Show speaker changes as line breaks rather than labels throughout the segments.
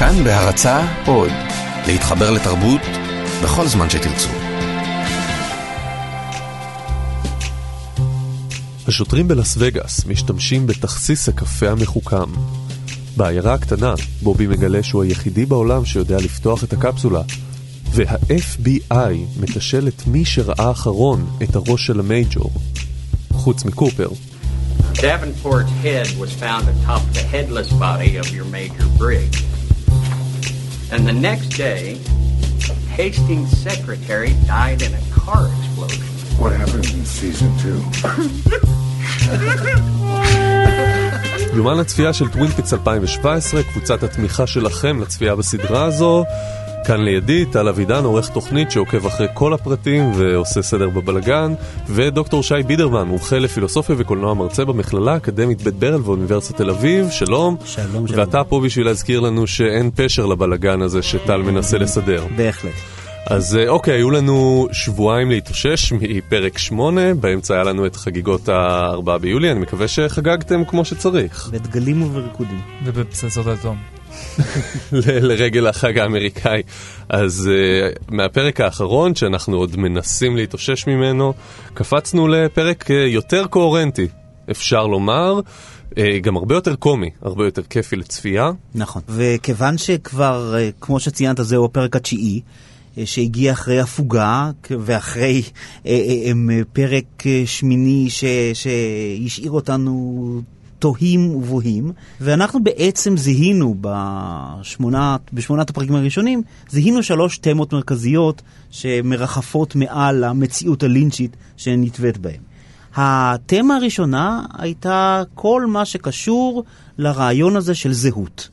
כאן בהרצה עוד, להתחבר לתרבות בכל זמן שתרצו.
השוטרים בלאס וגאס משתמשים בתכסיס הקפה המחוכם. בעיירה הקטנה, בובי מגלה שהוא היחידי בעולם שיודע לפתוח את הקפסולה, וה-FBI מתשל את מי שראה אחרון את הראש של המייג'ור, חוץ מקופר.
Davenport's head was found atop the headless body of your Major Briggs. And the next day, Hastings' secretary died in a car explosion.
What happens in season two?
יומן הצפייה של טווין פיקס 2017, קבוצת התמיכה שלכם לצפייה בסדרה הזו. כאן לידי, טל אבידן, עורך תוכנית שעוקב אחרי כל הפרטים ועושה סדר בבלגן, ודוקטור שי בידרמן, מומחה לפילוסופיה וקולנוע מרצה במכללה האקדמית בית ברל ואוניברסיטת תל אביב, שלום.
שלום, שלום.
ואתה פה בשביל להזכיר לנו שאין פשר לבלגן הזה שטל מנסה לסדר.
בהחלט.
אז אה, אוקיי, היו לנו שבועיים להתאושש מפרק 8, באמצע היה לנו את חגיגות ה-4 ביולי, אני מקווה שחגגתם כמו שצריך.
בדגלים ובריקודים.
ובפצצות אטום.
לרגל החג האמריקאי. אז uh, מהפרק האחרון, שאנחנו עוד מנסים להתאושש ממנו, קפצנו לפרק uh, יותר קוהרנטי, אפשר לומר. uh, גם הרבה יותר קומי, הרבה יותר כיפי לצפייה.
נכון. וכיוון שכבר, אה, כמו שציינת, זהו הפרק התשיעי, אה, שהגיע אחרי הפוגה ואחרי אה, אה, פרק אה, שמיני שהשאיר אותנו תוהים ובוהים, ואנחנו בעצם זיהינו בשמונת, בשמונת הפרקים הראשונים, זיהינו שלוש תמות מרכזיות שמרחפות מעל המציאות הלינצ'ית שנתווית בהם. התמה הראשונה הייתה כל מה שקשור לרעיון הזה של זהות.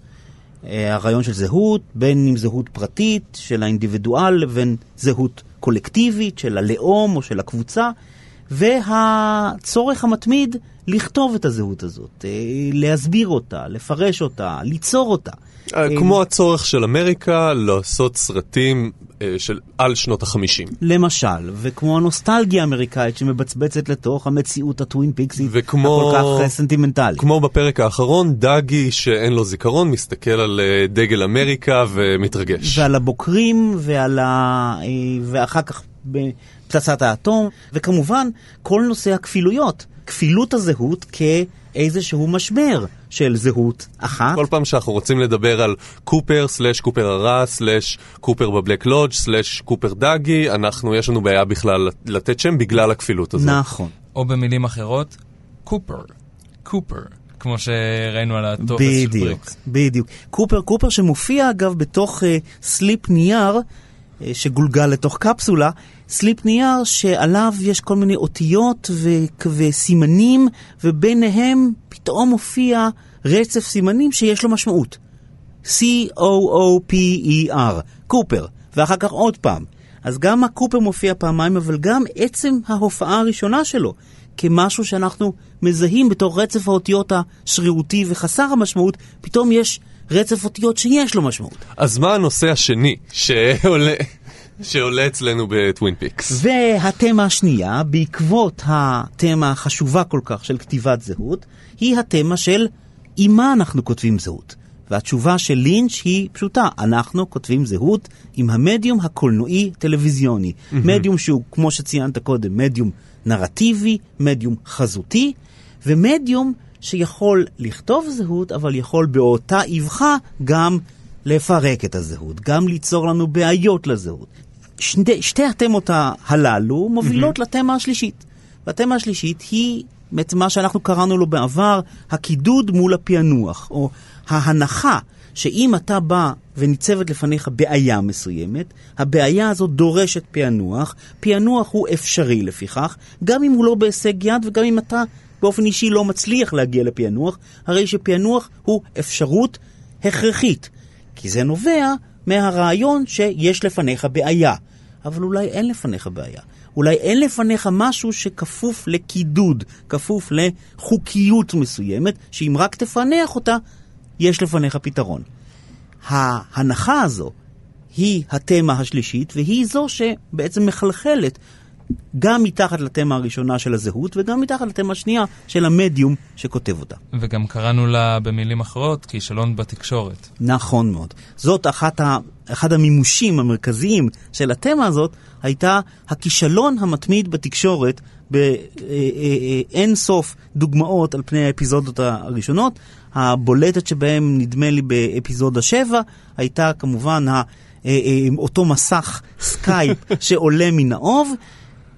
אה, הרעיון של זהות, בין אם זהות פרטית של האינדיבידואל לבין זהות קולקטיבית של הלאום או של הקבוצה, והצורך המתמיד לכתוב את הזהות הזאת, אה, להסביר אותה, לפרש אותה, ליצור אותה.
אה, כמו הצורך של אמריקה לעשות סרטים אה, של על שנות החמישים.
למשל, וכמו הנוסטלגיה האמריקאית שמבצבצת לתוך המציאות הטווין פיקסית
וכמו-
הכל כך אה, סנטימנטלית.
כמו בפרק האחרון, דאגי שאין לו זיכרון, מסתכל על אה, דגל אמריקה ומתרגש.
ועל הבוקרים, ועל ה... אה, ואחר כך בפצצת האטום, וכמובן כל נושא הכפילויות, כפילות הזהות כאיזשהו משבר של זהות אחת.
כל פעם שאנחנו רוצים לדבר על קופר, סלאש קופר הרע, סלאש קופר בבלק לודג', סלאש קופר דאגי, אנחנו, יש לנו בעיה בכלל לתת שם בגלל הכפילות הזאת.
נכון.
או במילים אחרות, קופר. קופר. כמו שראינו על הטופס של
בדיוק,
בריקס.
בדיוק. קופר, קופר שמופיע אגב בתוך אה, סליפ נייר אה, שגולגל לתוך קפסולה, סליפ נייר שעליו יש כל מיני אותיות ו- וסימנים, וביניהם פתאום מופיע רצף סימנים שיש לו משמעות. C-O-O-P-E-R, קופר, ואחר כך עוד פעם. אז גם הקופר מופיע פעמיים, אבל גם עצם ההופעה הראשונה שלו, כמשהו שאנחנו מזהים בתור רצף האותיות השרירותי וחסר המשמעות, פתאום יש רצף אותיות שיש לו משמעות.
אז מה הנושא השני שעולה, שעולה אצלנו בטווין פיקס?
והתמה השנייה, בעקבות התמה החשובה כל כך של כתיבת זהות, היא התמה של עם מה אנחנו כותבים זהות. והתשובה של לינץ' היא פשוטה, אנחנו כותבים זהות עם המדיום הקולנועי-טלוויזיוני. מדיום שהוא, כמו שציינת קודם, מדיום נרטיבי, מדיום חזותי, ומדיום שיכול לכתוב זהות, אבל יכול באותה אבחה גם לפרק את הזהות, גם ליצור לנו בעיות לזהות. שתי, שתי התמות הללו מובילות לתמה השלישית. והתמה השלישית היא את מה שאנחנו קראנו לו בעבר הקידוד מול הפענוח, או ההנחה שאם אתה בא וניצבת לפניך בעיה מסוימת, הבעיה הזאת דורשת פענוח, פענוח הוא אפשרי לפיכך, גם אם הוא לא בהישג יד וגם אם אתה באופן אישי לא מצליח להגיע לפענוח, הרי שפענוח הוא אפשרות הכרחית. כי זה נובע מהרעיון שיש לפניך בעיה. אבל אולי אין לפניך בעיה. אולי אין לפניך משהו שכפוף לקידוד, כפוף לחוקיות מסוימת, שאם רק תפענח אותה, יש לפניך פתרון. ההנחה הזו היא התמה השלישית, והיא זו שבעצם מחלחלת גם מתחת לתמה הראשונה של הזהות וגם מתחת לתמה השנייה של המדיום שכותב אותה.
וגם קראנו לה במילים אחרות כישלון בתקשורת.
נכון מאוד. זאת אחת ה, אחד המימושים המרכזיים של התמה הזאת, הייתה הכישלון המתמיד בתקשורת באין סוף דוגמאות על פני האפיזודות הראשונות. הבולטת שבהם, נדמה לי, באפיזודה 7, הייתה כמובן ה... אותו מסך סקייפ שעולה מן האוב,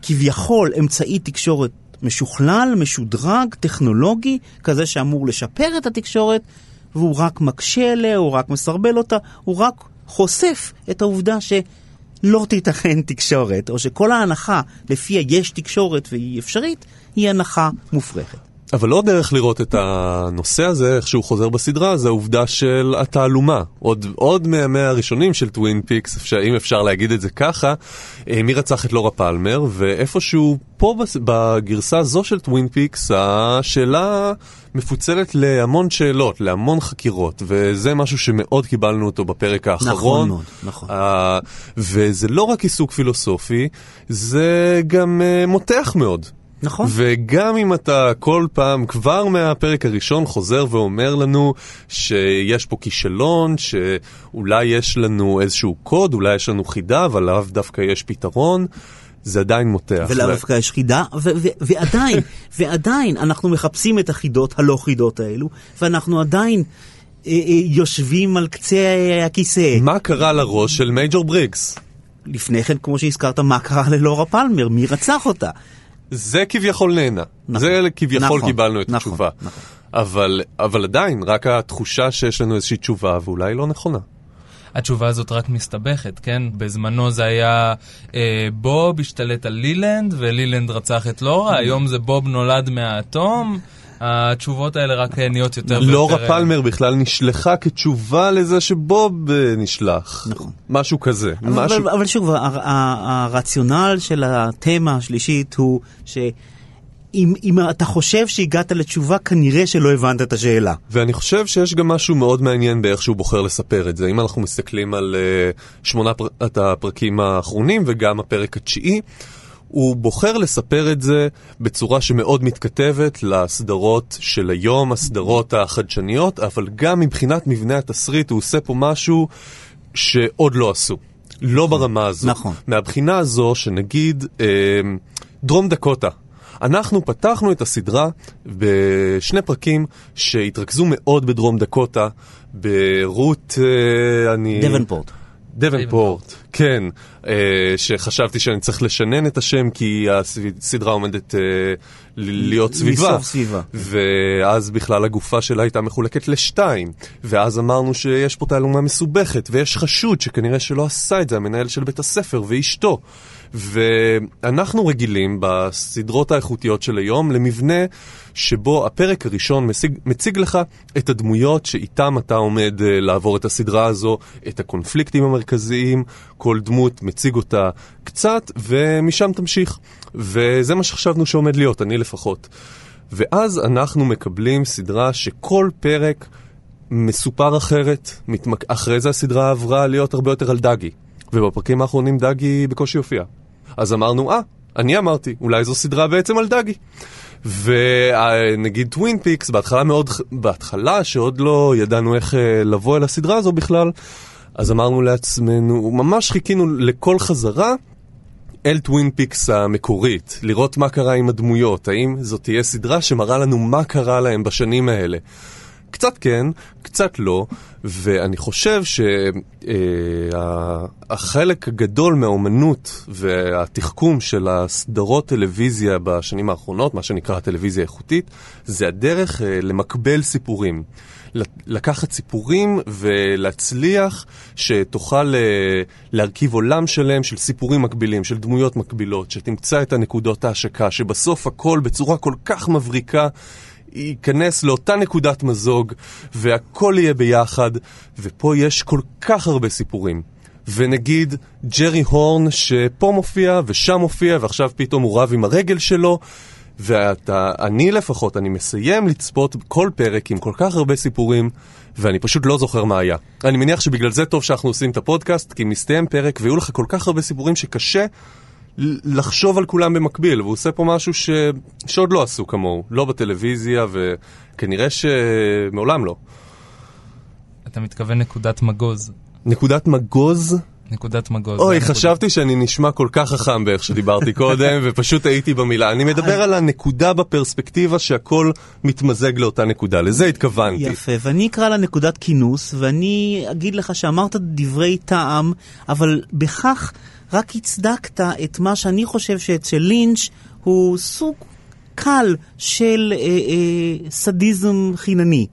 כביכול אמצעי תקשורת משוכלל, משודרג, טכנולוגי, כזה שאמור לשפר את התקשורת, והוא רק מקשה עליה, הוא רק מסרבל אותה, הוא רק חושף את העובדה שלא תיתכן תקשורת, או שכל ההנחה לפיה יש תקשורת והיא אפשרית, היא הנחה מופרכת.
אבל עוד דרך לראות את הנושא הזה, איך שהוא חוזר בסדרה, זה העובדה של התעלומה. עוד, עוד מימיה הראשונים של טווין פיקס, אפשר, אם אפשר להגיד את זה ככה, אה, מי רצח את לורה פלמר, ואיפשהו פה בגרסה הזו של טווין פיקס, השאלה מפוצלת להמון שאלות, להמון חקירות, וזה משהו שמאוד קיבלנו אותו בפרק האחרון.
נכון מאוד, נכון.
Uh, וזה לא רק עיסוק פילוסופי, זה גם uh, מותח מאוד.
נכון.
וגם אם אתה כל פעם, כבר מהפרק הראשון, חוזר ואומר לנו שיש פה כישלון, שאולי יש לנו איזשהו קוד, אולי יש לנו חידה, אבל לאו דווקא יש פתרון. זה עדיין מותח.
ולאו דווקא יש חידה, ועדיין, ועדיין אנחנו מחפשים את החידות הלא חידות האלו, ואנחנו עדיין אה, אה, יושבים על קצה הכיסא.
מה קרה לראש של מייג'ור בריגס?
לפני כן, כמו שהזכרת, מה קרה ללורה פלמר? מי רצח אותה?
זה כביכול נהנה. נכון. זה כביכול
נכון,
קיבלנו את
נכון,
התשובה.
נכון.
אבל, אבל עדיין, רק התחושה שיש לנו איזושהי תשובה, ואולי לא נכונה.
התשובה הזאת רק מסתבכת, כן? בזמנו זה היה אה, בוב השתלט על לילנד, ולילנד רצח את לורה, היום זה בוב נולד מהאטום. התשובות האלה רק נהיות יותר ויותר...
לורה פלמר בכלל נשלחה כתשובה לזה שבוב אה, נשלח.
נכון.
משהו כזה.
אבל,
משהו...
אבל, אבל שוב, הרציונל של התמה השלישית הוא שאם אם אתה חושב שהגעת לתשובה, כנראה שלא הבנת את השאלה.
ואני חושב שיש גם משהו מאוד מעניין באיך שהוא בוחר לספר את זה. אם אנחנו מסתכלים על uh. את הפרקים האחרונים וגם הפרק התשיעי, הוא בוחר לספר את זה בצורה שמאוד מתכתבת לסדרות של היום, הסדרות החדשניות, אבל גם מבחינת מבנה התסריט הוא עושה פה משהו שעוד לא עשו. לא ברמה הזו.
נכון.
מהבחינה הזו שנגיד אה, דרום דקוטה. אנחנו פתחנו את הסדרה בשני פרקים שהתרכזו מאוד בדרום דקוטה, ברות, אה, אני...
דבנפורט.
דבנפורט, כן, אה, שחשבתי שאני צריך לשנן את השם כי הסדרה עומדת אה, להיות סביבה.
לסוף סביבה.
ואז בכלל הגופה שלה הייתה מחולקת לשתיים. ואז אמרנו שיש פה תעלומה מסובכת, ויש חשוד שכנראה שלא עשה את זה, המנהל של בית הספר ואשתו. ואנחנו רגילים בסדרות האיכותיות של היום למבנה שבו הפרק הראשון מציג, מציג לך את הדמויות שאיתם אתה עומד uh, לעבור את הסדרה הזו, את הקונפליקטים המרכזיים, כל דמות מציג אותה קצת, ומשם תמשיך. וזה מה שחשבנו שעומד להיות, אני לפחות. ואז אנחנו מקבלים סדרה שכל פרק מסופר אחרת, מתמק... אחרי זה הסדרה עברה להיות הרבה יותר על דגי. ובפרקים האחרונים דגי בקושי הופיע. אז אמרנו, אה, אני אמרתי, אולי זו סדרה בעצם על דאגי. ונגיד טווין פיקס, בהתחלה מאוד, בהתחלה שעוד לא ידענו איך אה, לבוא אל הסדרה הזו בכלל, אז אמרנו לעצמנו, ממש חיכינו לכל חזרה אל טווין פיקס המקורית, לראות מה קרה עם הדמויות, האם זאת תהיה סדרה שמראה לנו מה קרה להם בשנים האלה. קצת כן, קצת לא, ואני חושב שהחלק הגדול מהאומנות והתחכום של הסדרות טלוויזיה בשנים האחרונות, מה שנקרא הטלוויזיה האיכותית, זה הדרך אה, למקבל סיפורים. לקחת סיפורים ולהצליח שתוכל אה, להרכיב עולם שלם של סיפורים מקבילים, של דמויות מקבילות, שתמצא את הנקודות ההשקה, שבסוף הכל בצורה כל כך מבריקה ייכנס לאותה נקודת מזוג, והכל יהיה ביחד, ופה יש כל כך הרבה סיפורים. ונגיד ג'רי הורן שפה מופיע ושם מופיע ועכשיו פתאום הוא רב עם הרגל שלו ואני לפחות, אני מסיים לצפות כל פרק עם כל כך הרבה סיפורים ואני פשוט לא זוכר מה היה. אני מניח שבגלל זה טוב שאנחנו עושים את הפודקאסט כי מסתיים פרק ויהיו לך כל כך הרבה סיפורים שקשה לחשוב על כולם במקביל, והוא עושה פה משהו ש... שעוד לא עשו כמוהו, לא בטלוויזיה, וכנראה שמעולם לא.
אתה מתכוון נקודת מגוז.
נקודת מגוז?
נקודת מגוז.
אוי. חשבתי שאני נשמע כל כך חכם באיך שדיברתי קודם, ופשוט הייתי במילה. אני מדבר על הנקודה בפרספקטיבה שהכל מתמזג לאותה נקודה, לזה התכוונתי.
יפה, ואני אקרא לה נקודת כינוס, ואני אגיד לך שאמרת דברי טעם, אבל בכך רק הצדקת את מה שאני חושב שאצל לינץ' הוא סוג קל של אה, אה, סדיזם חינני.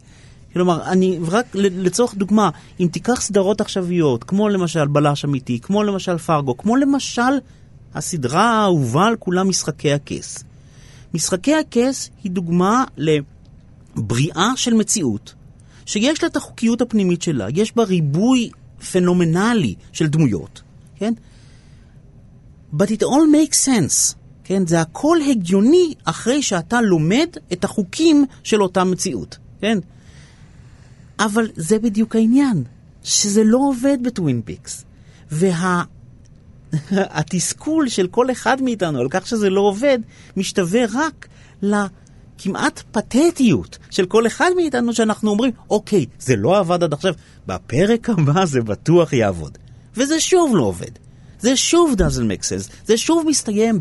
כלומר, אני רק לצורך דוגמה, אם תיקח סדרות עכשוויות, כמו למשל בלש אמיתי, כמו למשל פרגו, כמו למשל הסדרה האהובה על כולם משחקי הכס. משחקי הכס היא דוגמה לבריאה של מציאות, שיש לה את החוקיות הפנימית שלה, יש בה ריבוי פנומנלי של דמויות, כן? But it all makes sense, כן? זה הכל הגיוני אחרי שאתה לומד את החוקים של אותה מציאות, כן? אבל זה בדיוק העניין, שזה לא עובד בטווין פיקס. והתסכול של כל אחד מאיתנו על כך שזה לא עובד, משתווה רק לכמעט פתטיות של כל אחד מאיתנו שאנחנו אומרים, אוקיי, זה לא עבד עד עכשיו, בפרק הבא זה בטוח יעבוד. וזה שוב לא עובד. זה שוב doesn't make sense, זה שוב מסתיים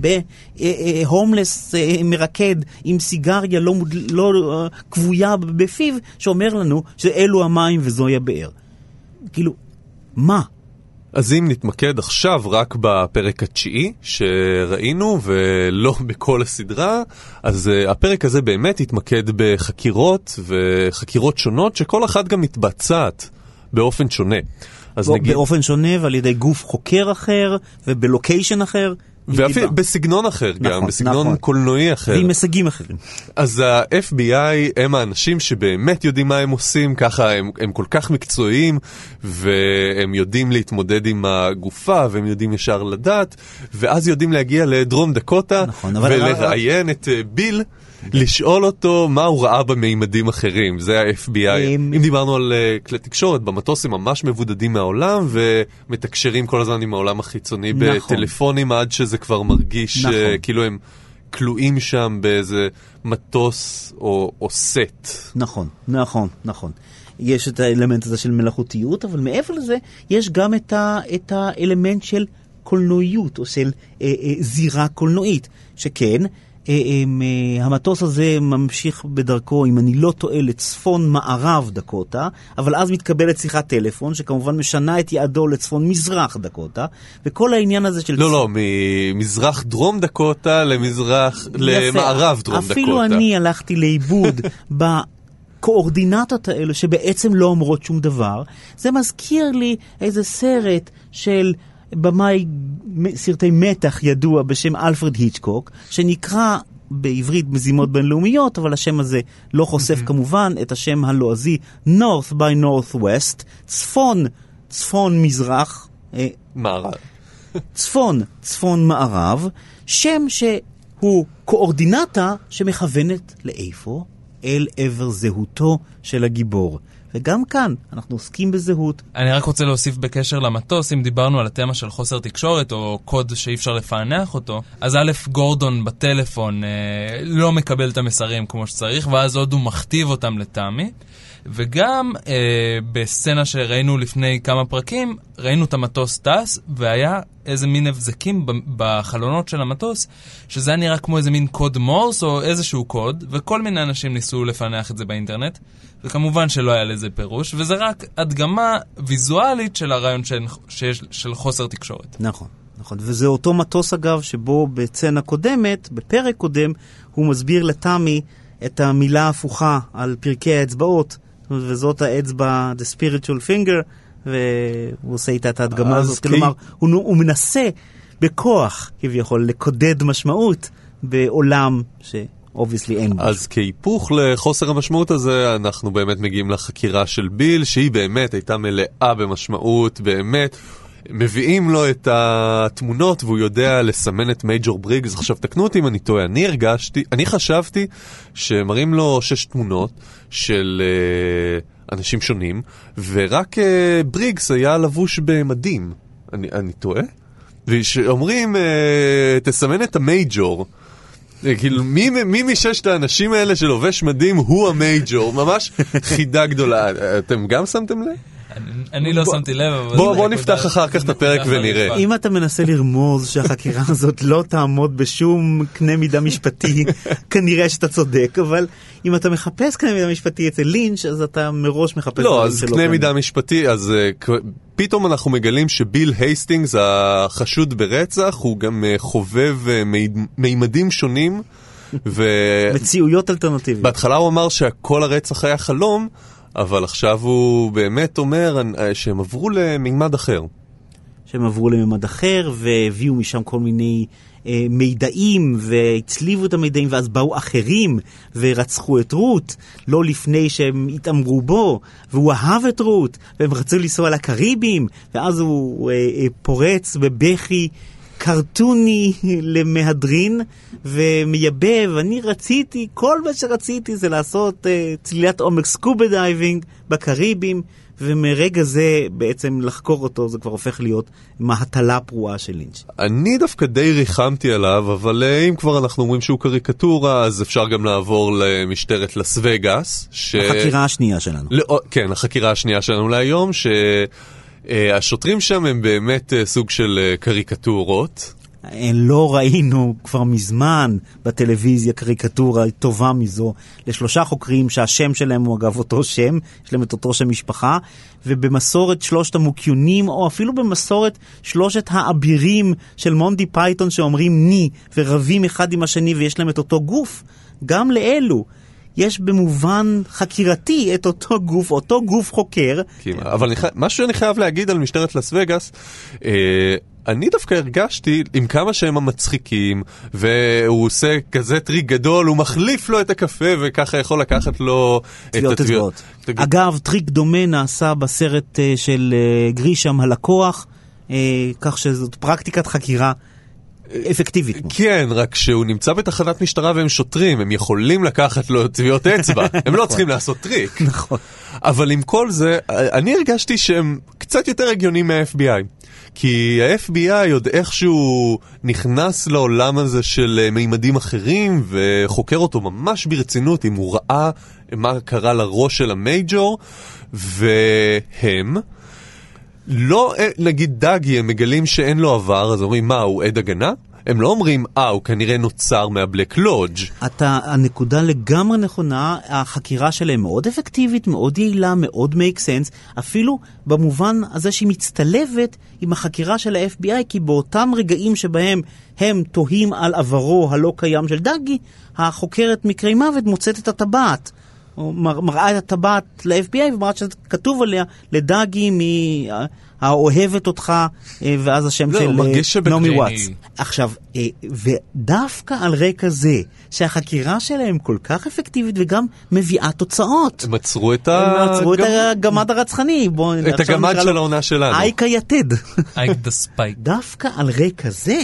בהומלס מרקד עם סיגריה לא, מוד... לא אה, כבויה בפיו, שאומר לנו שאלו המים וזוהי הבאר. כאילו, מה?
אז אם נתמקד עכשיו רק בפרק התשיעי שראינו ולא בכל הסדרה, אז הפרק הזה באמת התמקד בחקירות וחקירות שונות שכל אחת גם מתבצעת באופן שונה. אז
נגיד... באופן שונה ועל ידי גוף חוקר אחר ובלוקיישן אחר.
ואפילו בסגנון אחר
נכון,
גם, בסגנון
נכון.
קולנועי אחר.
ועם הישגים אחרים.
אז ה-FBI הם האנשים שבאמת יודעים מה הם עושים, ככה הם, הם כל כך מקצועיים, והם יודעים להתמודד עם הגופה, והם יודעים ישר לדעת, ואז יודעים להגיע לדרום דקוטה,
נכון, אבל-
ולראיין את אה, ביל. לשאול אותו מה הוא ראה במימדים אחרים, זה ה-FBI. אם דיברנו על אה, כלי תקשורת, במטוס הם ממש מבודדים מהעולם ומתקשרים כל הזמן עם העולם החיצוני
נכון.
בטלפונים עד שזה כבר מרגיש
נכון.
אה, כאילו הם כלואים שם באיזה מטוס או, או סט.
נכון, נכון, נכון. יש את האלמנט הזה של מלאכותיות, אבל מעבר לזה, יש גם את, ה, את האלמנט של קולנועיות, או של אה, אה, זירה קולנועית, שכן, אה, אה, המטוס הזה ממשיך בדרכו, אם אני לא טועה, לצפון מערב דקוטה, אבל אז מתקבלת שיחת טלפון, שכמובן משנה את יעדו לצפון מזרח דקוטה, וכל העניין הזה של...
לא, לא, ממזרח דרום דקוטה למזרח. למערב דרום דקוטה.
אפילו אני הלכתי לאיבוד בקואורדינטות האלה שבעצם לא אומרות שום דבר. זה מזכיר לי איזה סרט של במאי סרטי מתח ידוע בשם אלפרד היצ'קוק, שנקרא בעברית מזימות בינלאומיות, אבל השם הזה לא חושף כמובן את השם הלועזי North by Northwest, צפון, צפון מזרח, אה,
מערב.
צפון, צפון מערב, שם שהוא קואורדינטה שמכוונת לאיפה? אל עבר זהותו של הגיבור. וגם כאן אנחנו עוסקים בזהות.
אני רק רוצה להוסיף בקשר למטוס, אם דיברנו על התמה של חוסר תקשורת או קוד שאי אפשר לפענח אותו, אז א', גורדון בטלפון אה, לא מקבל את המסרים כמו שצריך, ואז עוד הוא מכתיב אותם לטעמי. וגם אה, בסצנה שראינו לפני כמה פרקים, ראינו את המטוס טס, והיה איזה מין הבזקים בחלונות של המטוס, שזה היה נראה כמו איזה מין קוד מורס או איזשהו קוד, וכל מיני אנשים ניסו לפענח את זה באינטרנט, וכמובן שלא היה לזה פירוש, וזה רק הדגמה ויזואלית של הרעיון של, שיש, של חוסר תקשורת.
נכון, נכון. וזה אותו מטוס אגב, שבו בסצנה קודמת, בפרק קודם, הוא מסביר לתמי את המילה ההפוכה על פרקי האצבעות, וזאת האצבע, the spiritual finger, והוא עושה איתה את ההדגמה
אז
הזאת.
כי-
כלומר, הוא, הוא מנסה בכוח, כביכול, לקודד משמעות בעולם ש obviously אין בו.
אז כהיפוך לחוסר המשמעות הזה, אנחנו באמת מגיעים לחקירה של ביל, שהיא באמת הייתה מלאה במשמעות, באמת. מביאים לו את התמונות והוא יודע לסמן את מייג'ור בריגס. עכשיו תקנו אותי אם אני טועה, אני הרגשתי, אני חשבתי שמראים לו שש תמונות של uh, אנשים שונים, ורק uh, בריגס היה לבוש במדים. אני, אני טועה? ושאומרים, אה, תסמן את המייג'ור. כאילו, מי, מי מששת האנשים האלה שלובש מדים הוא המייג'ור? ממש חידה גדולה. אתם גם שמתם לב?
אני- לא שמתי לב, אבל...
בוא, נפתח אחר כך את הפרק ונראה.
אם אתה מנסה לרמוז שהחקירה הזאת לא תעמוד בשום קנה מידה משפטי, כנראה שאתה צודק, אבל אם אתה מחפש קנה מידה משפטי אצל לינץ', אז אתה מראש מחפש
לא, אז קנה. מידה משפטי, אז אה, פתאום אנחנו מגלים שביל הייסטינגס, החשוד ברצח, הוא גם אה, חובב אה, מי- מימדים שונים, ובהתחלה
מציאויות אלטרנטיביות.
הוא אמר שכל הרצח היה חלום, אבל עכשיו הוא באמת אומר אה, שהם עברו למימד אחר.
שהם עברו לממד אחר והביאו משם כל מיני אה, מידעים והצליבו את המידעים ואז באו אחרים ורצחו את רות לא לפני שהם התעמרו בו והוא אהב את רות והם רצו לנסוע לקאריביים ואז הוא אה, אה, פורץ בבכי קרטוני למהדרין ומייבב, אני רציתי, כל מה שרציתי זה לעשות אה, צלילת עומק scuba diving בקאריביים ומרגע זה בעצם לחקור אותו זה כבר הופך להיות מהטלה פרועה של לינץ'.
אני דווקא די ריחמתי עליו, אבל אה, אם כבר אנחנו אומרים שהוא קריקטורה, אז אפשר גם לעבור למשטרת לס וגאס. ש...
החקירה השנייה שלנו.
לא, כן, החקירה השנייה שלנו להיום, שהשוטרים שם הם באמת אה, סוג של אה, קריקטורות.
אה, לא ראינו כבר מזמן בטלוויזיה קריקטורה טובה מזו לשלושה חוקרים שהשם שלהם הוא אגב אותו שם, יש להם את אותו שם משפחה, ובמסורת שלושת המוקיונים, או אפילו במסורת שלושת האבירים של מונטי פייתון שאומרים ני ורבים אחד עם השני ויש להם את אותו גוף, גם לאלו. יש במובן חקירתי את אותו גוף, אותו גוף חוקר,
כמעט. אבל אני. משהו שאני חייב להגיד על משטרת לס וגאס, אה, אני דווקא הרגשתי עם כמה שהם המצחיקים, והוא עושה כזה טריק גדול, הוא מחליף לו את הקפה וככה יכול לקחת לו את
טביעות
הטביעות.
אגב, טריק דומה נעשה בסרט אה, של אה, גרישם הלקוח, כך שזאת פרקטיקת חקירה אפקטיבית.
כן, רק שהוא נמצא בתחנת משטרה והם שוטרים, הם יכולים לקחת לו טביעות אצבע, הם לא צריכים לעשות טריק.
נכון.
אבל עם כל זה, אני הרגשתי שהם קצת יותר הגיוניים מה-FBI. כי ה-FBI עוד איכשהו נכנס לעולם הזה של אה, מימדים אחרים וחוקר אותו ממש ברצינות אם הוא ראה מה קרה לראש של המייג'ור והם לא, אה, נגיד דאגי, הם מגלים שאין לו עבר, אז אומרים, מה, הוא עד הגנה? הם לא אומרים, אה, הוא כנראה נוצר מהבלק לודג'.
אתה, הנקודה לגמרי נכונה, החקירה שלהם מאוד אפקטיבית, מאוד יעילה, מאוד make sense, אפילו במובן הזה שהיא מצטלבת עם החקירה של ה-FBI, כי באותם רגעים שבהם הם תוהים על עברו הלא קיים של דאגי, החוקרת מקרי מוות מוצאת את הטבעת. או מר- מראה את הטבעת ל-FBI ומראה שכתוב עליה לדאגי מ... האוהבת אותך, אה, ואז השם
זהו,
של אה, נעמי. וואטס. עכשיו, אה, ודווקא על רקע זה, שהחקירה שלהם כל כך אפקטיבית וגם מביאה תוצאות.
הם עצרו את
הם
ה...
עצרו את הגמד הרצחני, בואו
את הגמד של העונה שלנו.
אייק היתד.
Ike the Spike.
דווקא על רקע זה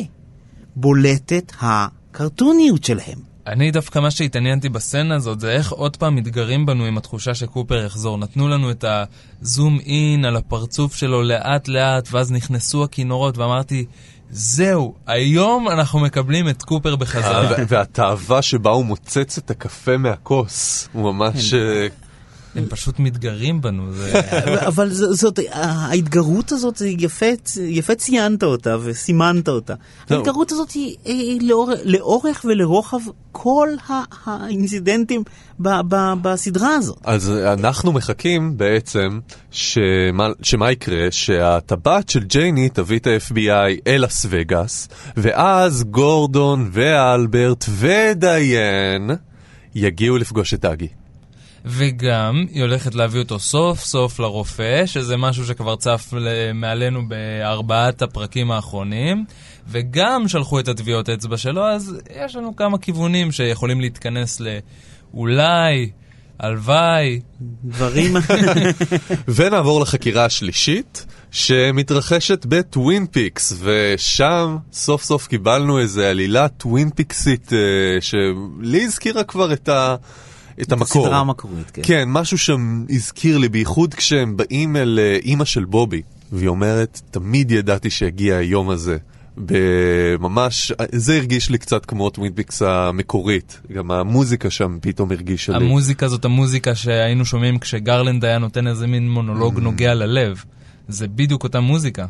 בולטת הקרטוניות שלהם.
אני דווקא מה שהתעניינתי בסצנה הזאת זה איך עוד פעם מתגרים בנו עם התחושה שקופר יחזור. נתנו לנו את הזום אין על הפרצוף שלו לאט לאט, ואז נכנסו הכינורות ואמרתי, זהו, היום אנחנו מקבלים את קופר בחזרה.
אה, והתאווה שבה הוא מוצץ את הקפה מהכוס, הוא ממש...
הם פשוט מתגרים בנו. זה...
אבל ז- זאת, ההתגרות הזאת, זה יפה, יפה ציינת אותה וסימנת אותה.
לא.
ההתגרות הזאת היא, היא לאורך, לאורך ולרוחב כל ה- האינסידנטים ב, ב, בסדרה הזאת.
אז אנחנו מחכים בעצם שמה, שמה יקרה, שהטבעת של ג'ייני תביא את ה-FBI אל לס וגאס, ואז גורדון ואלברט ודיין יגיעו לפגוש את דאגי.
וגם, היא הולכת להביא אותו סוף סוף לרופא, שזה משהו שכבר צף מעלינו בארבעת הפרקים האחרונים, וגם שלחו את הטביעות אצבע שלו, אז יש לנו כמה כיוונים שיכולים להתכנס לאולי, הלוואי.
דברים...
ונעבור לחקירה השלישית, שמתרחשת בטווין פיקס, ושם סוף סוף קיבלנו איזה עלילה טווין פיקסית, אה, שלי הזכירה כבר את ה... את המקור.
הסדרה המקורית, כן.
כן, משהו שם הזכיר לי, בייחוד כשהם באים אל אה, אימא של בובי, והיא אומרת, תמיד ידעתי שיגיע היום הזה. בממש, זה הרגיש לי קצת כמו טווין פיקס המקורית, גם המוזיקה שם פתאום הרגישה לי.
המוזיקה זאת המוזיקה שהיינו שומעים כשגרלנד היה נותן איזה מין מונולוג
Mm.
נוגע ללב. זה בדיוק אותה מוזיקה.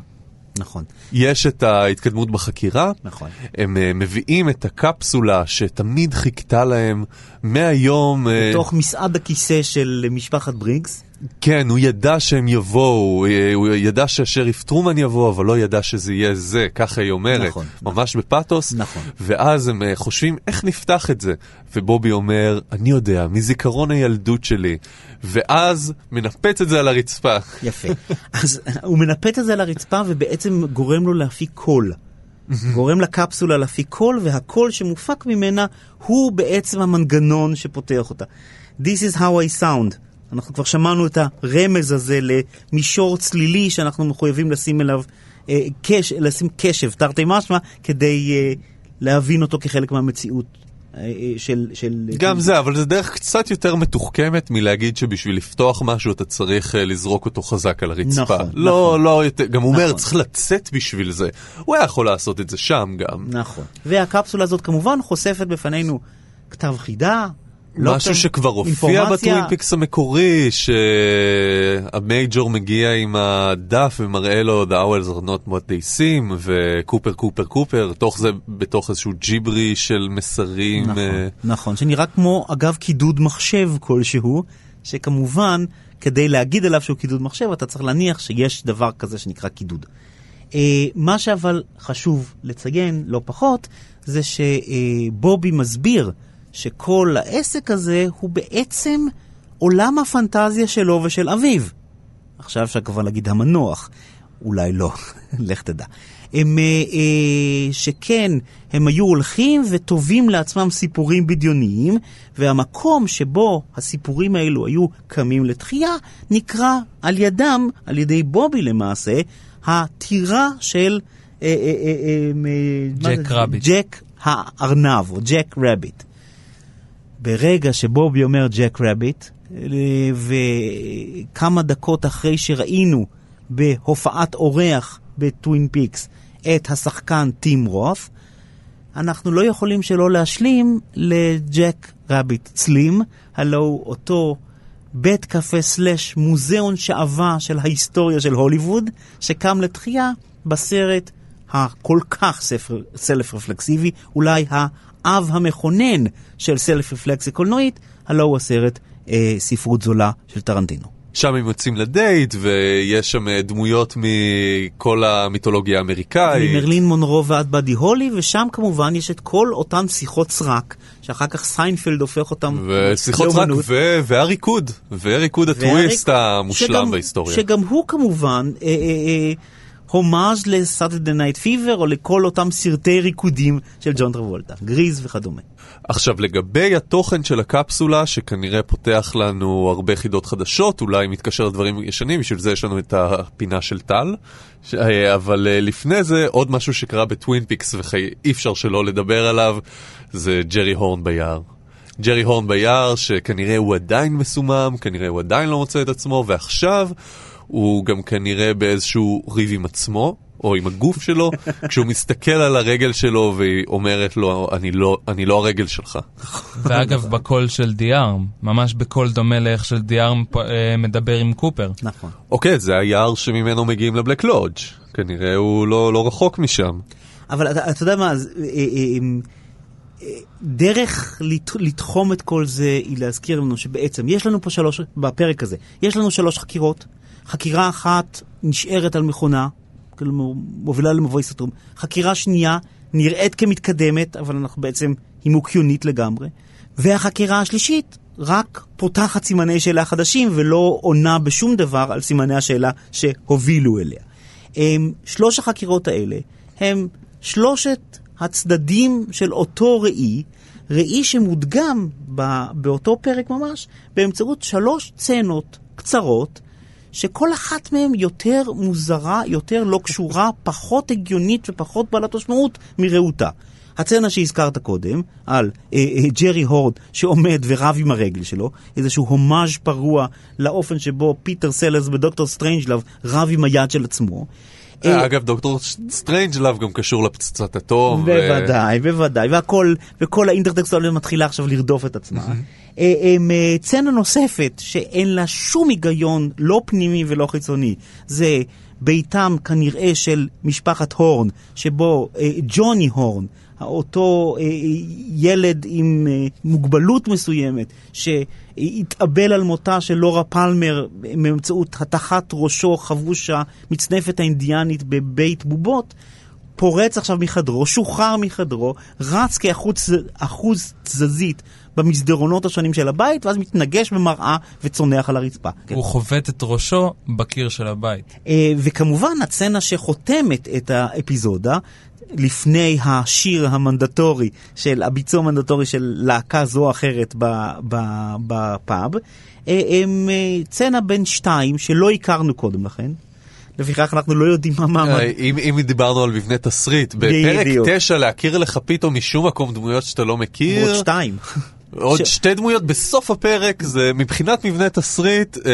נכון,
יש את ההתקדמות בחקירה,
נכון.
הם אה, מביאים את הקפסולה שתמיד חיכתה להם מהיום, אה,
בתוך מסעד הכיסא של משפחת ברינקס.
כן, הוא ידע שהם יבואו, אה, הוא ידע שהשריף טרומן יבוא, אבל לא ידע שזה יהיה זה, ככה היא אומרת,
נכון.
ממש בפאתוס,
נכון.
ואז הם אה, חושבים איך נפתח את זה, ובובי אומר, אני יודע, מזיכרון הילדות שלי, ואז מנפץ את זה על הרצפה.
יפה. אז הוא מנפץ את זה על הרצפה ובעצם גורם לו להפיק קול. גורם לקפסולה להפיק קול, והקול שמופק ממנה הוא בעצם המנגנון שפותח אותה. This is how I sound. אנחנו כבר שמענו את הרמז הזה למישור צלילי שאנחנו מחויבים לשים אליו, אה, קש, לשים קשב, תרתי משמע, כדי אה, להבין אותו כחלק מהמציאות אה, אה, של... של
גם זה, אבל זה דרך קצת יותר מתוחכמת מלהגיד שבשביל לפתוח משהו אתה צריך אה, לזרוק אותו חזק על הרצפה.
נכון,
לא,
נכון.
לא, יותר- גם הוא אומר,
נכון.
צריך לצאת בשביל זה. הוא היה יכול לעשות את זה שם גם.
נכון. והקפסולה הזאת כמובן חושפת בפנינו כתב חידה. לא
משהו שכבר הופיע
אינפורמציה.
בטווין פיקס המקורי, שהמייג'ור מגיע עם הדף ומראה לו The owls are not what they seem, וקופר קופר קופר, תוך זה בתוך איזשהו ג'יבריש של מסרים.
נכון,
אה,
נכון, שנראה כמו אגב קידוד מחשב כלשהו, שכמובן כדי להגיד עליו שהוא קידוד מחשב אתה צריך להניח שיש דבר כזה שנקרא קידוד. אה, מה שאבל חשוב לציין לא פחות זה שבובי מסביר שכל העסק הזה הוא בעצם עולם הפנטזיה שלו ושל אביו. עכשיו אפשר כבר להגיד המנוח, אולי לא, לך תדע. הם, אה, אה, שכן, הם היו הולכים וטובים לעצמם סיפורים בדיוניים, והמקום שבו הסיפורים האלו היו קמים לתחייה, נקרא על ידם, על ידי בובי למעשה, הטירה של... אה, אה, אה, אה, Jack?
Rabbit.
ג'ק הארנב, או Jack Rabbit. ברגע שבובי אומר Jack Rabbit, אה, וכמה דקות אחרי שראינו בהופעת אורח בטווין פיקס את השחקן טים רות, אנחנו לא יכולים שלא להשלים ל Jack Rabbit. Slim's, הלו אותו בית קפה סלאש מוזיאון שעווה של ההיסטוריה של הוליווד, שקם לתחייה בסרט הכל כך סלף רפלקסיבי, אולי האב המכונן של סלף רפלקסיה קולנועית, הלו הוא הסרט אה, ספרות זולה של טרנטינו.
שם הם יוצאים לדייט, ויש שם אה, דמויות מכל המיתולוגיה האמריקאית.
ממרלין מונרו ועד באדי הולי, ושם כמובן יש את כל אותן שיחות סרק, שאחר כך סיינפלד הופך אותם
ושיחות סרק,
לאומנות.
ו- והריקוד, והריקוד הטוויסט
והריק-
המושלם
שגם-
בהיסטוריה.
שגם הוא כמובן אה, אה, אה, הומאז' ל Saturday Night Fever, או לכל אותם סרטי ריקודים של ג'ון טרבולטה, גריז וכדומה.
עכשיו, לגבי התוכן של הקפסולה, שכנראה פותח לנו הרבה חידות חדשות, אולי מתקשר לדברים ישנים, בשביל זה יש לנו את הפינה של טל. ש- אה, אבל אה, לפני זה, עוד משהו שקרה בטווין פיקס, ואי אפשר שלא לדבר עליו, זה ג'רי הורן ביער. ג'רי הורן ביער, שכנראה הוא עדיין מסומם, כנראה הוא עדיין לא מוצא את עצמו, ועכשיו הוא גם כנראה באיזשהו ריב עם עצמו, או עם הגוף שלו, כשהוא מסתכל על הרגל שלו והיא אומרת לו, אני לא, אני לא הרגל שלך.
ואגב, בקול של דיארם, ממש בקול דומה לאיך של דיארם אה, מדבר עם קופר.
נכון.
אוקיי, זה היער שממנו מגיעים לבלק לודג'. כנראה הוא לא, לא רחוק משם.
אבל אתה, אתה יודע מה, אז, אה, אה, אה, דרך לת- לתחום את כל זה היא להזכיר לנו שבעצם יש לנו פה שלוש, בפרק הזה, יש לנו שלוש חקירות. חקירה אחת נשארת על מכונה, כלומר מובילה למבוי סתום. חקירה שנייה נראית כמתקדמת, אבל אנחנו בעצם, היא מוקיונית לגמרי. והחקירה השלישית רק פותחת סימני שאלה חדשים ולא עונה בשום דבר על סימני השאלה שהובילו אליה. הם, שלוש החקירות האלה הם שלושת הצדדים של אותו ראי, ראי שמודגם ב, באותו פרק ממש באמצעות שלוש סצנות קצרות, שכל אחת מהן יותר מוזרה, יותר לא קשורה, פחות הגיונית ופחות בעלת משמעות מרעותה. הצצנה שהזכרת קודם, על אה, אה, ג'רי הורד שעומד ורב עם הרגל שלו, איזשהו הומאז' פרוע לאופן שבו פיטר סלרס בדוקטור סטרנג'לב רב עם היד של עצמו. אה,
אגב, דוקטור סטרנג'לאב גם קשור לפצצת אטום. ו-
בוודאי, בוודאי, והכל, וכל האינטרטקסטואליות מתחילה עכשיו לרדוף את עצמה. אה, אה, סצנה נוספת שאין לה שום היגיון, לא פנימי ולא חיצוני, זה ביתם כנראה של משפחת הורן, שבו אה, ג'וני הורן, אותו ילד עם מוגבלות מסוימת, שהתאבל על מותה של לורה פלמר באמצעות הטחת ראשו חבוש המצנפת האינדיאנית בבית בובות, פורץ עכשיו מחדרו, שוחרר מחדרו, רץ כאחוז אחוז תזזית במסדרונות השונים של הבית, ואז מתנגש במראה וצונח על הרצפה. כן.
הוא חובט את ראשו בקיר של הבית.
אה, וכמובן, הסצנה שחותמת את האפיזודה, לפני השיר המנדטורי של הביצוע המנדטורי של להקה זו או אחרת בפאב, אה, הם אה, סצנה בין שתיים שלא הכרנו קודם לכן. לפיכך אנחנו לא יודעים מה מעמד.
אם, אם דיברנו על מבנה תסריט, בפרק
בדיוק.
9 להכיר לך פתאום משום מקום דמויות שאתה לא מכיר.
עוד שתיים.
עוד
ש-
שתי דמויות בסוף הפרק, זה מבחינת מבנה תסריט, אה,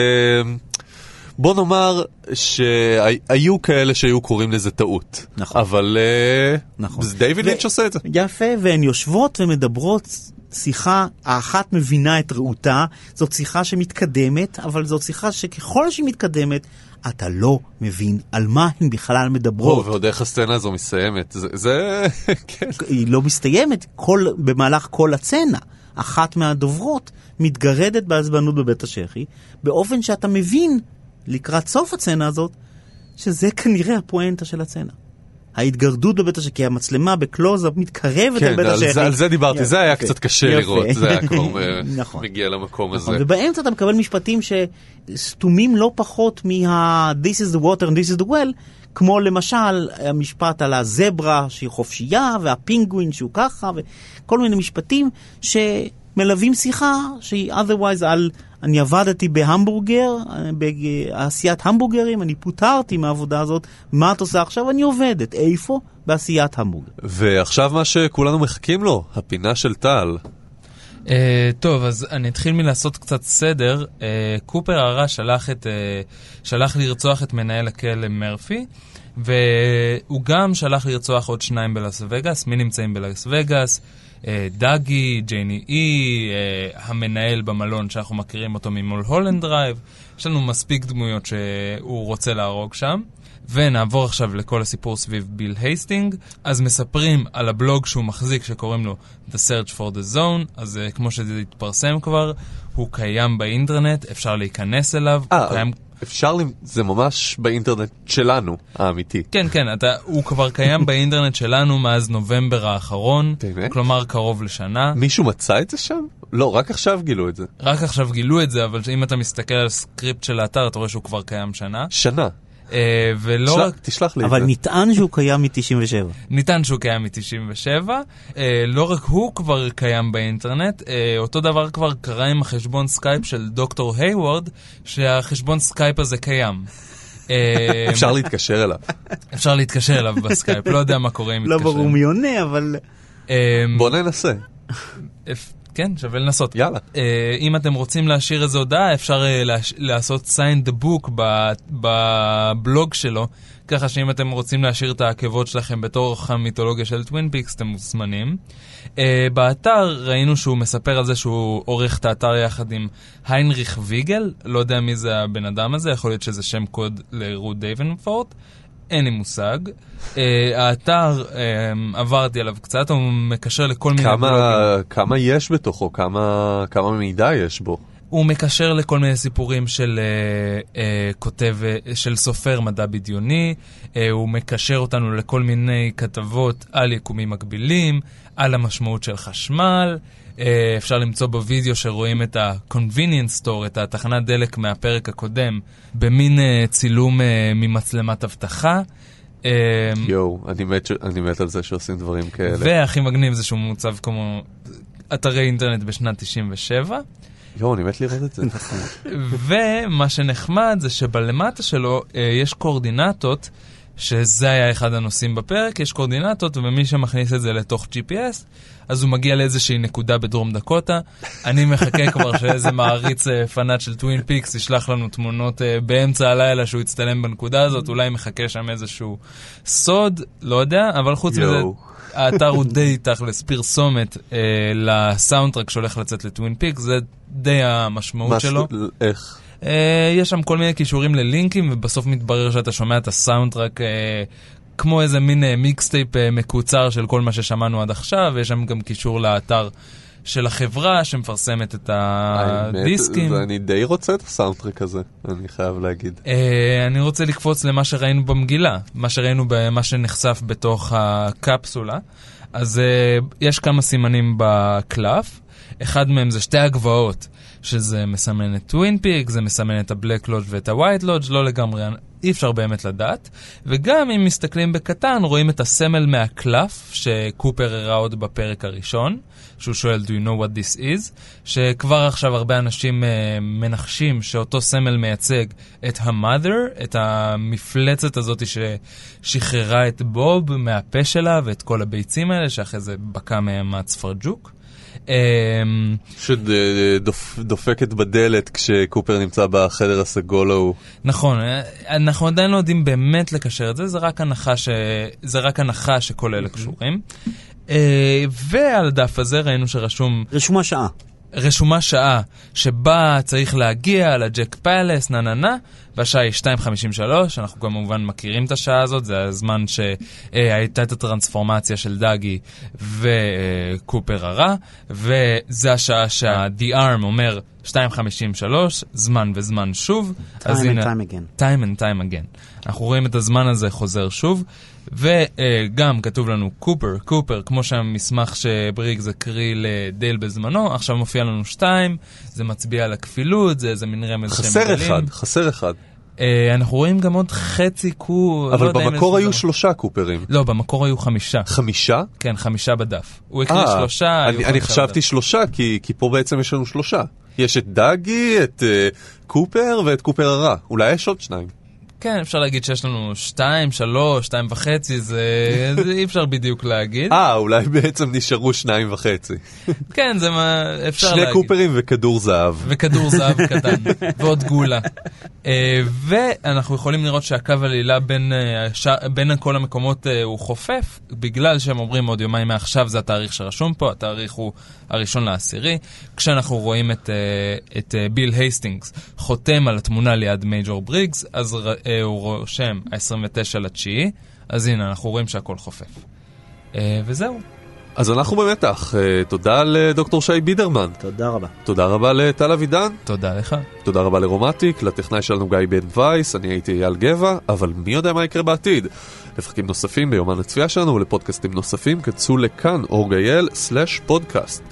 בוא נאמר שהיו כאלה שהיו קוראים לזה טעות.
נכון.
אבל אה,
נכון.
זה דיוויד
ו-
לינץ' עושה את זה.
יפה, והן יושבות ומדברות שיחה, האחת מבינה את רעותה, זאת שיחה שמתקדמת, אבל זאת שיחה שככל שהיא מתקדמת, אתה לא מבין על מה הן בכלל
או,
מדברות.
ועוד איך הסצנה הזו מסיימת. זה, זה כן.
היא לא מסתיימת כל, במהלך כל הצצנה. אחת מהדוברות מתגרדת בעזבנות בבית השחי, באופן שאתה מבין לקראת סוף הצצנה הזאת, שזה כנראה הפואנטה של הצצנה. ההתגרדות בבית השחי, כי המצלמה בקלוזאפ מתקרבת
כן,
בית
על
השחי.
זה, על זה דיברתי, זה היה
יפה.
קצת קשה
יפה.
לראות, זה היה כבר אה,
נכון.
מגיע למקום הזה.
נכון, ובאמצע אתה מקבל משפטים שסתומים לא פחות מה- This is the water and this is the well, כמו למשל המשפט על הזברה שהיא חופשייה, והפינגווין שהוא ככה, וכל מיני משפטים שמלווים שיחה שהיא otherwise על אני עבדתי בהמבורגר, בעשיית המבורגרים, אני פוטרתי מהעבודה הזאת, מה את עושה עכשיו? אני עובדת. איפה? בעשיית המבורגר.
ועכשיו מה שכולנו מחכים לו, הפינה של טל.
Uh, טוב, אז אני אתחיל מלעשות קצת סדר. Uh, קופר הרע שלח, את, uh, שלח לרצוח את מנהל הכלא מרפי, והוא גם שלח לרצוח עוד שניים בלאס וגאס. מי נמצאים בלאס וגאס? Uh, דאגי ג'ונס, ג'ייני-אי, uh, המנהל במלון שאנחנו מכירים אותו ממול הולנד דרייב. יש לנו מספיק דמויות שהוא רוצה להרוג שם. ונעבור עכשיו לכל הסיפור סביב ביל הייסטינג. אז מספרים על הבלוג שהוא מחזיק שקוראים לו The Search for the Zone, אז uh, כמו שזה התפרסם כבר, הוא קיים באינטרנט, אפשר להיכנס אליו, הוא
אה,
קיים...
אפשר, למ- זה ממש באינטרנט שלנו, האמיתי.
כן, כן, אתה, הוא כבר קיים באינטרנט שלנו מאז נובמבר האחרון,
באמת?
כלומר קרוב לשנה.
מישהו מצא את זה שם? לא, רק עכשיו גילו את זה.
רק עכשיו גילו את זה, אבל אם אתה מסתכל על script של האתר, אתה רואה שהוא כבר קיים שנה.
שנה.
אה, ולא
תשלח-
רק...
תשלח לי את
אבל
זה.
נטען שהוא קיים מ-97.
נטען שהוא קיים מ-97, אה, לא רק הוא כבר קיים באינטרנט, אה, אותו דבר כבר קרה עם החשבון סקייפ של דוקטור הייוורד, שהחשבון סקייפ הזה קיים.
אפשר להתקשר אליו.
אפשר להתקשר אליו בסקייפ, לא יודע מה קורה אם
לא
מתקשרים.
ברור מי עונה, אבל...
בוא ננסה.
כן, שווה לנסות.
יאללה.
Uh, אם אתם רוצים להשאיר איזו הודעה, אפשר uh, להש... לעשות sign the book. בבלוג שלו, ככה שאם אתם רוצים להשאיר את העקבות שלכם בתור המיתולוגיה של טווין פיקס, אתם מוזמנים. Uh, באתר ראינו שהוא מספר על זה שהוא עורך את האתר יחד עם היינריך ויגל, לא יודע מי זה הבן אדם הזה, יכול להיות שזה שם קוד לרות דייבנפורט. אין לי מושג. Uh, האתר, um, עברתי עליו קצת, הוא מקשר לכל מיני
כמה,
בלוגים.
כמה יש בתוכו? כמה, כמה מידע יש בו?
הוא מקשר לכל מיני סיפורים של uh, uh, כותב, uh, של סופר מדע בדיוני, uh, הוא מקשר אותנו לכל מיני כתבות על יקומים מקבילים, על המשמעות של חשמל. Uh, אפשר למצוא בווידאו שרואים את ה-convenience store, את התחנת דלק מהפרק הקודם, במין uh, צילום uh, ממצלמת אבטחה.
יואו, אני מת, אני מת על זה שעושים דברים כאלה.
והכי מגניב זה שהוא מוצב כמו אתרי אינטרנט בשנת 97.
יואו, אני מת לראות את זה.
ומה שנחמד זה שבלמטה שלו אה, יש קואורדינטות שזה היה אחד הנושאים בפרק, יש קורדינטות, ומי שמכניס את זה לתוך GPS, אז הוא מגיע לאיזושהי נקודה בדרום דקוטה. אני מחכה כבר שאיזה מעריץ אה, פנאט של טווין פיקס ישלח לנו תמונות אה, באמצע הלילה שהוא יצטלם בנקודה הזאת, אולי מחכה שם איזשהו סוד, לא יודע, אבל חוץ מזה... האתר הוא די תכלס פרסומת אה, לסאונדטרק שהולך לצאת לטווין פיקס, זה די המשמעות שלו.
איך?
אה, יש שם כל מיני קישורים ללינקים, ובסוף מתברר שאתה שומע את הסאונדטרק אה, כמו איזה מין אה, מיקסטייפ מקוצר של כל מה ששמענו עד עכשיו, ויש שם גם קישור לאתר של החברה שמפרסמת את הדיסקים.
האמת, אני די רוצה את הסאונדטרק הזה, אני חייב להגיד.
אני רוצה לקפוץ למה שראינו במגילה, מה שראינו במה שנחשף בתוך הקפסולה. אז יש כמה סימנים בקלף, אחד מהם זה שתי הגבעות, שזה מסמן את טווין פיק, זה מסמן את הבלק לודג' ואת הווייט לודג', לא לגמרי, אי אפשר באמת לדעת. וגם אם מסתכלים בקטן, רואים את הסמל מהקלף, שקופר הראה עוד בפרק הראשון, שהוא שואל, do you know what this is? שכבר עכשיו הרבה אנשים uh, מנחשים שאותו סמל מייצג את המother, את המפלצת הזאת ששחררה את בוב מהפה שלה ואת כל הביצים האלה, שאחרי זה בקע מהם הצפרג'וק. Um,
שדופקת בדלת כשקופר נמצא בחדר הסגול ההוא.
נכון, אה, אנחנו עדיין לא יודעים באמת לקשר את זה, זה רק הנחה, ש... זה רק הנחה שכל אלה קשורים. אה, ועל הדף הזה ראינו שרשום
רשומה שעה.
רשומה שעה שבה צריך להגיע לג'ק פלס, נה נה נה, והשעה היא 2.53, אנחנו כמובן מכירים את השעה הזאת, זה הזמן שהייתה את הטרנספורמציה של דאגי וקופר הרע, וזה השעה שה-The Arm אומר 2.53, זמן וזמן שוב.
Time and
הנה-
time again.
time and time again. אנחנו רואים את הזמן הזה חוזר שוב, וגם כתוב לנו קופר, קופר, כמו שהמסמך שבריגס הקריא לדייל בזמנו, עכשיו מופיע לנו שתיים, זה מצביע על הכפילות, זה איזה מין רמז שהם
חסר. אחד, חסר אחד.
אה, אנחנו רואים גם עוד חצי קו...
אבל
לא יודע אם
במקור היו
לזה-
שלושה קופרים.
לא, במקור היו חמישה.
חמישה?
כן, חמישה בדף. הוא הקריא
אה,
שלושה,
אני, אני חשבתי
בדף.
שלושה, כי, כי פה בעצם יש לנו שלושה. יש את דאגי, את uh, קופר ואת קופר הרע. אולי יש עוד שניים.
כן, אפשר להגיד שיש לנו שתיים, שלוש, שתיים וחצי, זה זה אי אפשר בדיוק להגיד.
אה, אולי בעצם נשארו שניים וחצי.
כן, זה מה... אפשר
שני
להגיד.
קופרים וכדור זהב.
וכדור זהב קטן, ועוד גולה. אה, ואנחנו יכולים לראות שהקו עלילה בין, אה, הש... בין כל המקומות אה, הוא חופף, בגלל שהם אומרים עוד יומיים מעכשיו זה התאריך שרשום פה, התאריך הוא הראשון לעשירי. כשאנחנו רואים את, אה, את אה, ביל הייסטינגס חותם על התמונה ליד מייג'ור בריגס, אז הוא רושם ה-29 לתשיעי, אז הנה, אנחנו רואים שהכל חופף. אה, וזהו.
אז אנחנו במתח. אה, תודה לדוקטור שי בידרמן.
תודה רבה.
תודה רבה לטל אבידן.
תודה לך.
תודה רבה לרומטיק, לטכנאי שלנו גיא בן וייס, אני הייתי אייל גבע, אבל מי יודע מה יקרה בעתיד. לפרקים נוספים ביומן הצפייה שלנו ולפודקאסטים נוספים, כנסו לכאן org.il/פודקאסט.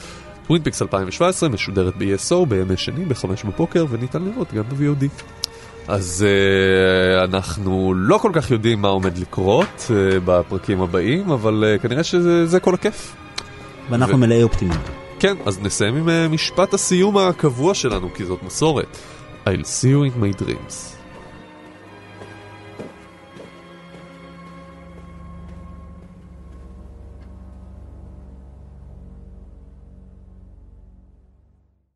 טווין פיקס 2017 משודרת ב-ESO בימי שני ב-5 בבוקר וניתן לראות גם ב-VOD. אז uh, אנחנו לא כל כך יודעים מה עומד לקרות uh, בפרקים הבאים, אבל uh, כנראה שזה זה כל הכיף.
ואנחנו
ו-
מלאי אופטימיות.
כן, אז נסיים עם uh, משפט הסיום הקבוע שלנו, כי זאת מסורת. I'll see you in my dreams.